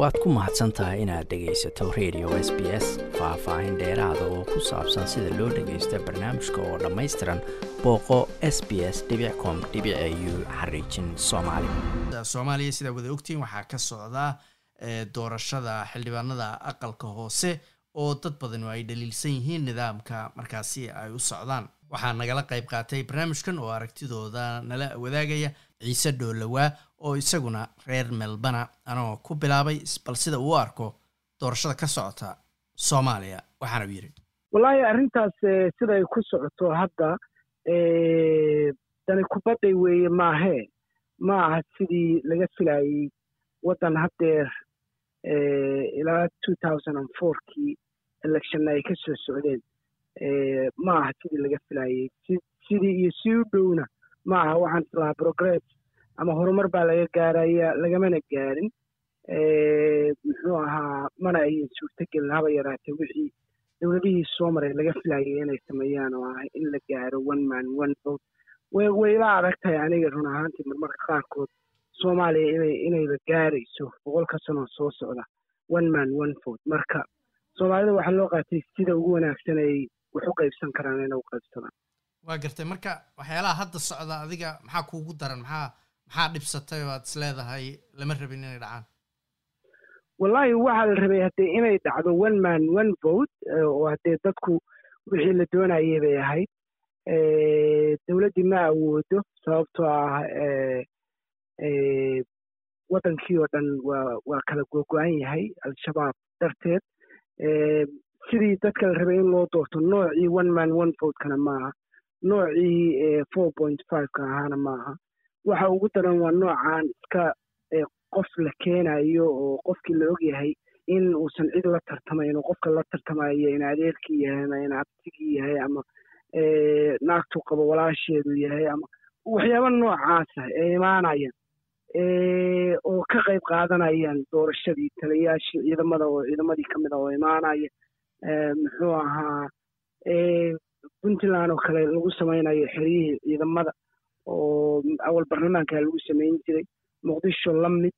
waad ku mahadsan tahay inaad dhegaysato radio s b s faah-faahin dheeraada oo ku saabsan sida loo dhagaysto barnaamijka oo dhammaystiran booqo s b s com u xariijin soomaali. Soomaaliya sidaa wada ogtihiin waxaa ka socdaa doorashada xildhibaanada aqalka hoose oo dad badan ay dhaliilsan yihiin nidaamka markaasi ay u socdaan. Waxaa nagala qayb qaatay barnaamijkan oo aragtidooda nala wadaagaya ciise dhoolowaa oo isaguna reer melbana anoo ku bilaabay bal sida uu arko doorashada ka socota soomaaliya waxaana u yidhi. Wallaahi arrintaas siday ku socoto hadda dani kubadday weeye maahee ma aha sidii laga filayey waddan haddeer ilaa two thousand and fourkii electionna ay ka soo socdeen. Ma aha sidii laga filayey sidii iyo si u dhowna ma aha waxaan islahaa progress ama horumar baa laga gaaraya lagamana gaarin muxuu ahaa mana ayan suurtagelin haba yaraatee wixii dowladihii soo maray laga filayay inay sameeyaan oo ah in la gaaro one man one vote. Way ila adag tahay aniga run ahaantii marmarka qaarkood soomaaliya inay inayba gaarayso boqolka sanoo soo socda one man one vote. Marka soomaalida waxaa loo qaatay sida ugu wanaagsan ay wax u qaybsan karaan inay u qaybsadaan. Waa gartay. Marka waxyaalaha hadda socda adiga maxaa kuugu daran? Maxaa maxaa dhibsatay oo aad is lama rabin inay dhacaan. Wallaahi waxaa la rabay haddee inay dhacdo one man one vote oo haddee dadku wixii la doonayay bay ahayd dowladdii ma awoodo sababtoo ah waddankii oo dhan waa kala googo-an yahay al-shabaab darteed. Sidii dadka la rabay in loo doorto noocii one man one votekana maaha noocii four point fiveka ahaana maaha waxa ugu daran waa noocaan iska qof la keenayo oo qofkii la og yahay in uusan cid la tartamayn oo qofka la tartamayo in adeerkii yahay ama in abtigii yahay ama naagtuu qabo walaasheedu yahay ama waxyaaba noocaasa ee imaanayaan oo ka qayb qaadanayaan doorashadii taliyayaashii ciidamada oo ciidamadii ka mid a oo imaanaya muxuu ahaa puntland oo kale lagu samaynayo xeryihii ciidamada oo awal barlamaanka lagu samayn jiray muqdisho la mid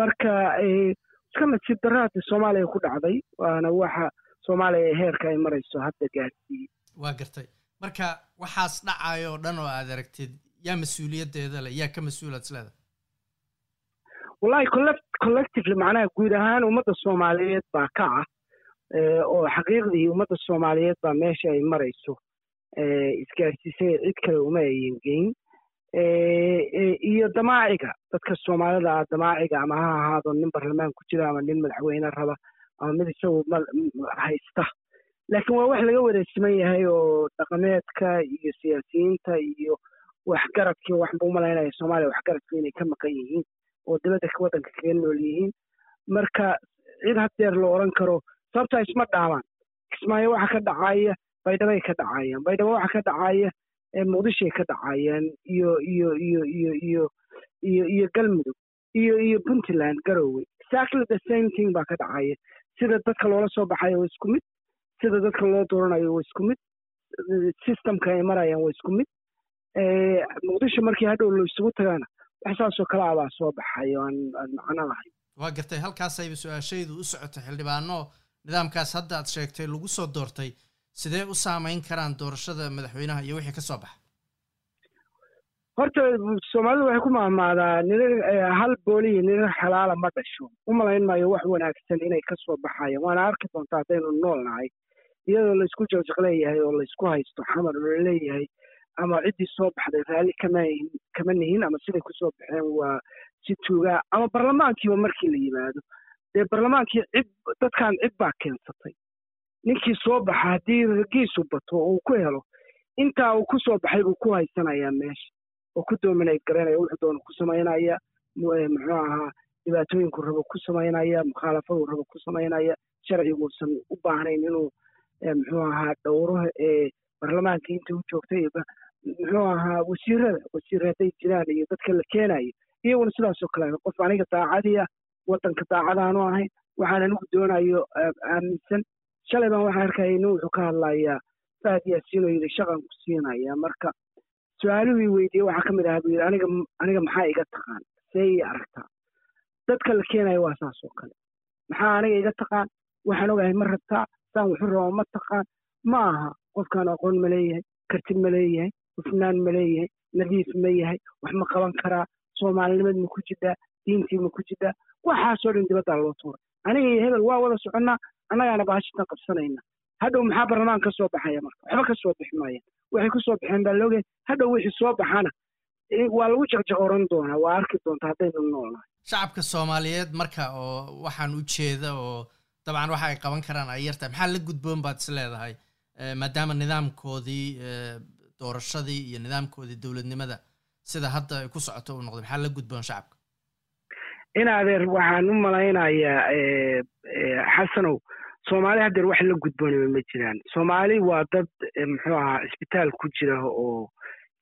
marka iska nasiib darraada soomaaliya ku dhacday waana waxa soomaaliya heerka ay marayso hadda gaarsiiyey waa gartay. Marka waxaas dhacayo oo dhan oo aad aragtid yaa mas'uuliyaddeeda leh yaa ka mas'uulaad isleeda wallahi collectively macnaha guud ahaan ummadda soomaaliyeed baa ka ah oo xaqiiqdii ummadda soomaaliyeed baa meesha ay marayso isgaarsiisay cid kale uma ayan geyn iyo damaaciga. Dadka soomaalida ah damaaciga ama ha ahaado nin barlamaan ku jira ama nin madaxweyne raba ama mid isagu haysta. Laakiin waa wax laga wareegsiman yahay oo dhaqameedka iyo siyaasiyiinta iyo waxgaradkii waxba u malaynaya soomaaliya waxgaradku inay ka maqan yihiin oo dibadda waddanka kaga nool yihiin. Marka cid haddeer la odhan karo sababtaa isma dhaamaan. Kismaayo waxa ka dhacaya baydhabay ka dhacayaan baydhabo waxa ka dhacaya muqdishoay ka dhacayaan iyo iyo iyo iyo iyo iyo iyo galmudug iyo iyo puntland garowe. Exactly the same thing baa ka dhacaya sida dadka loola soo baxayo waa isku mid sida dadka loo dooranayo waa isku mid systemka ay marayaan waa isku mid. Muqdisho markii hadhow la isugu tagaana wax saasoo kale ah baa soo baxay aan aan macno lahayn. Waa gartay halkaasayba su'aashaydu u socotay xildhibaano. Nidaamkaas hadda aad sheegtay lagu soo doortay sidee u saamayn karaan doorashada madaxweynaha iyo wixii ka soo baxa? Horta soomaalidu waxay ku mahmaadaa ninan hal booliyo ninan xalaala ma dhasho. U malayn maayo wax wanaagsan inay ka soo baxayaan waana arki doontaa haddaynu nool nahay. Iyadoo laysku jaqjaq leeyahay oo laysku haysto xamar oo la leeyahay ama ciddii soo baxday raalli kama kama nihin ama siday ku soo baxeen waa si tuugaa ama barlamaankiiba markii la yimaado. Dee barlamaankii cid dadkan cid baa keensatay ninkii soo baxa haddii ragiisu bato oo uu ku helo intaa uu ku soo baxay buu ku haysanayaa meesha oo ku doominate garanaya wuxuu doona ku samaynaya muxuu ahaa dhibaatooyinku rabo ku samaynaya mukhaalafadu rabo ku samaynaya sharciguusan u baahnayn inuu muxuu ahaa dhowro barlamaanka inta u joogtay muxuu ahaa wasiirada wasiir hadday jiraan iyo dadka la keenayo iyaguna sidaasoo kale qof aniga daacadiia waddanka daacadaanu ahayn waxaan anigu doonayo aaminsan shalay baan waxaan arkaya nin wuxuu ka hadlayaa fahad yaasiin oo yidhi shaqan ku siinaya marka su'aaluhii weydiiyey waxaa ka mid ahaa buu yidhi aniga aniga maxaa iga taqaan? See aragtaa. Dadka la keenaya waa saas oo kale. Maxaa aniga iga taqaan? Waxaan ogahay ma rabtaa. Saan wuxu raba ma taqaan. Ma aha. Qofkaan aqoon ma leeyahay karti ma leeyahay hufnaan ma leeyahay nadiif ma yahay wax ma qaban karaa soomaalinimad ma ku jidhaa diintii ma ku jidhaa. Waxaasoo dhan dibaddaa loo tuuray aniga iyo hebel waa wada soconnaa annagaana baashitan qabsanayna hadhow maxaa barlamaan ka soo baxaya marka? Waxba ka soo bixi maayaan waxay ku soo baxeen baa loogahay hadhow wixii soo baxana waa lagu jaqjaqoran doonaa. Waa arki doontaa haddaynu noolnahay. Shacabka soomaaliyeed marka oo waxaan u jeeda oo dabcan waxa ay qaban karaan ay yartahay maxaa la gudboon baad is leedahay? Maadaama nidaamkoodii doorashadii iyo nidaamkoodii dowladnimada sida hadda ay ku socoto uu noqday maxaa la gudboon shacabka in adeer waxaan u malaynayaa xasanow soomaali haddeer wax la gudboonaba ma jiraan. Soomaali waa dad muxuu ahaa cisbitaal ku jira oo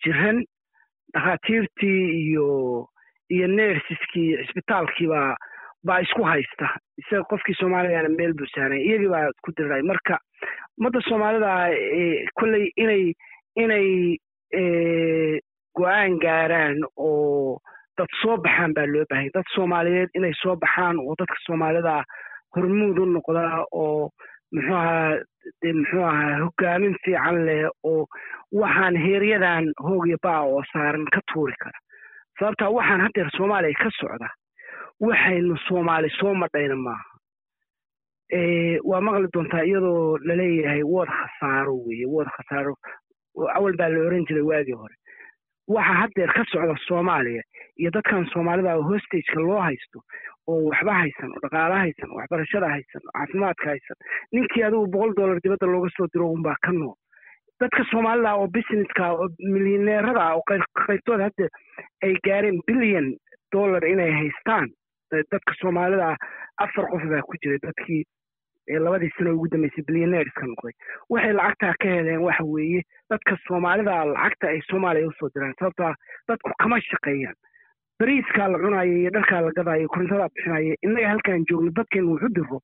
jiran dhakhaatiirtii iyo iyo nersiskii iyo cisbitaalkii baa isku haysta. Isaga qofkii soomaaligana meel buu saaray iyagii baa ku diriray marka ummadda soomaalida kolley inay inay go'aan gaaraan oo dad soo baxaan baa loo baahanya dad soomaaliyeed inay soo baxaan oo dadka soomaalida hormuud u noqdaa oo muxuu ahaa de muxuu ahaa hogaamin fiican leh oo waxaan heeryadan hoogya baa oo saaran ka tuuri kara. Sababtaa waxaan haddeer soomaaliya ka socda waxaynu soomaali soo madhayna maaha. Waa maqli doontaa iyadoo la leeyahay wood khasaaro weye wood khasaaro awal baa la oran jiray waagii hore waxa haddeer ka socda soomaaliya iyo dadkan soomaalida oo hostageka loo haysto oo waxba haysan oo dhaqaala haysan oo waxbarashada haysan oo caafimaadka haysan ninkii adigu boqol dollar dibadda looga soo diro unbaa ka nool. Dadka soomaalida oo businesska oo milyaneerada oo qaybtooda hadda ay gaareen billion dollar inay haystaan. Dadka soomaalida afar qof baa ku jiray dadkii labadii sano ugu dambeysay billionairska noqday. Waxay lacagtaa ka heleen waxa weeye dadka soomaalida lacagta ay soomaaliya u soo diraan sababtaa dadku kama shaqeeyaan. Bariiskaa la cunaayo iyo dharkaa la gadaayo korintadaa bixinaya innaga halkaan joogno dadkeenu wuxu diro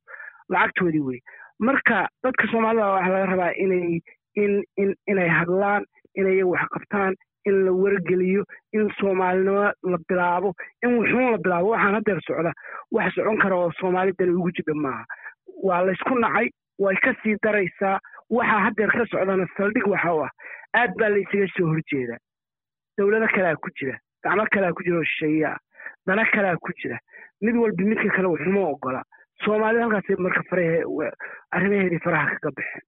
lacagtoodii wey marka dadka soomaalida waxaa laga rabaa inay in in inay hadlaan inay wax qabtaan in la wargeliyo in soomaalinimo la bilaabo in wuxuun la bilaabo waxaan haddeer socda. Wax socon kara oo soomaalidani ugu jidha maaha. Waa laysku nacay way ka sii daraysaa. Waxaa haddeer ka socdana saldhig waxa u ah. Aad baa la isaga soo horjeedaa dowlado kalea ku jira gacmo kalea ku jira oo shisheeye dana kalea ku jira. Mid walba midka kale waxuma ogola. Soomaalida halkaas marka arrimaheedii faraha kaga baxeen.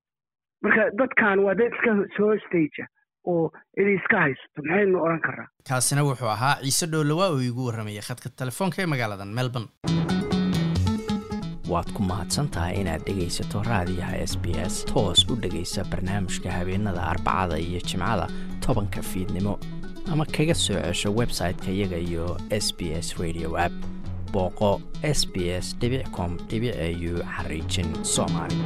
Marka dadkan waa dad iska soo staja oo idi iska haysato maxaynu odhan karaa kaasina wuxuu ahaa ciise dhowlawaa oo iigu warramayay khadka telefoonka ee magaaladan melbourne. Waad ku mahadsan tahay inaad dhegaysato raadiyaha s b s toos u dhegaysa barnaamijka habeenada arbacada iyo jimcada tobanka fiidnimo. Ama kaga soo cesho website-ka iyaga iyo s b s radio app. Booqo s b s com au xariijin soomaali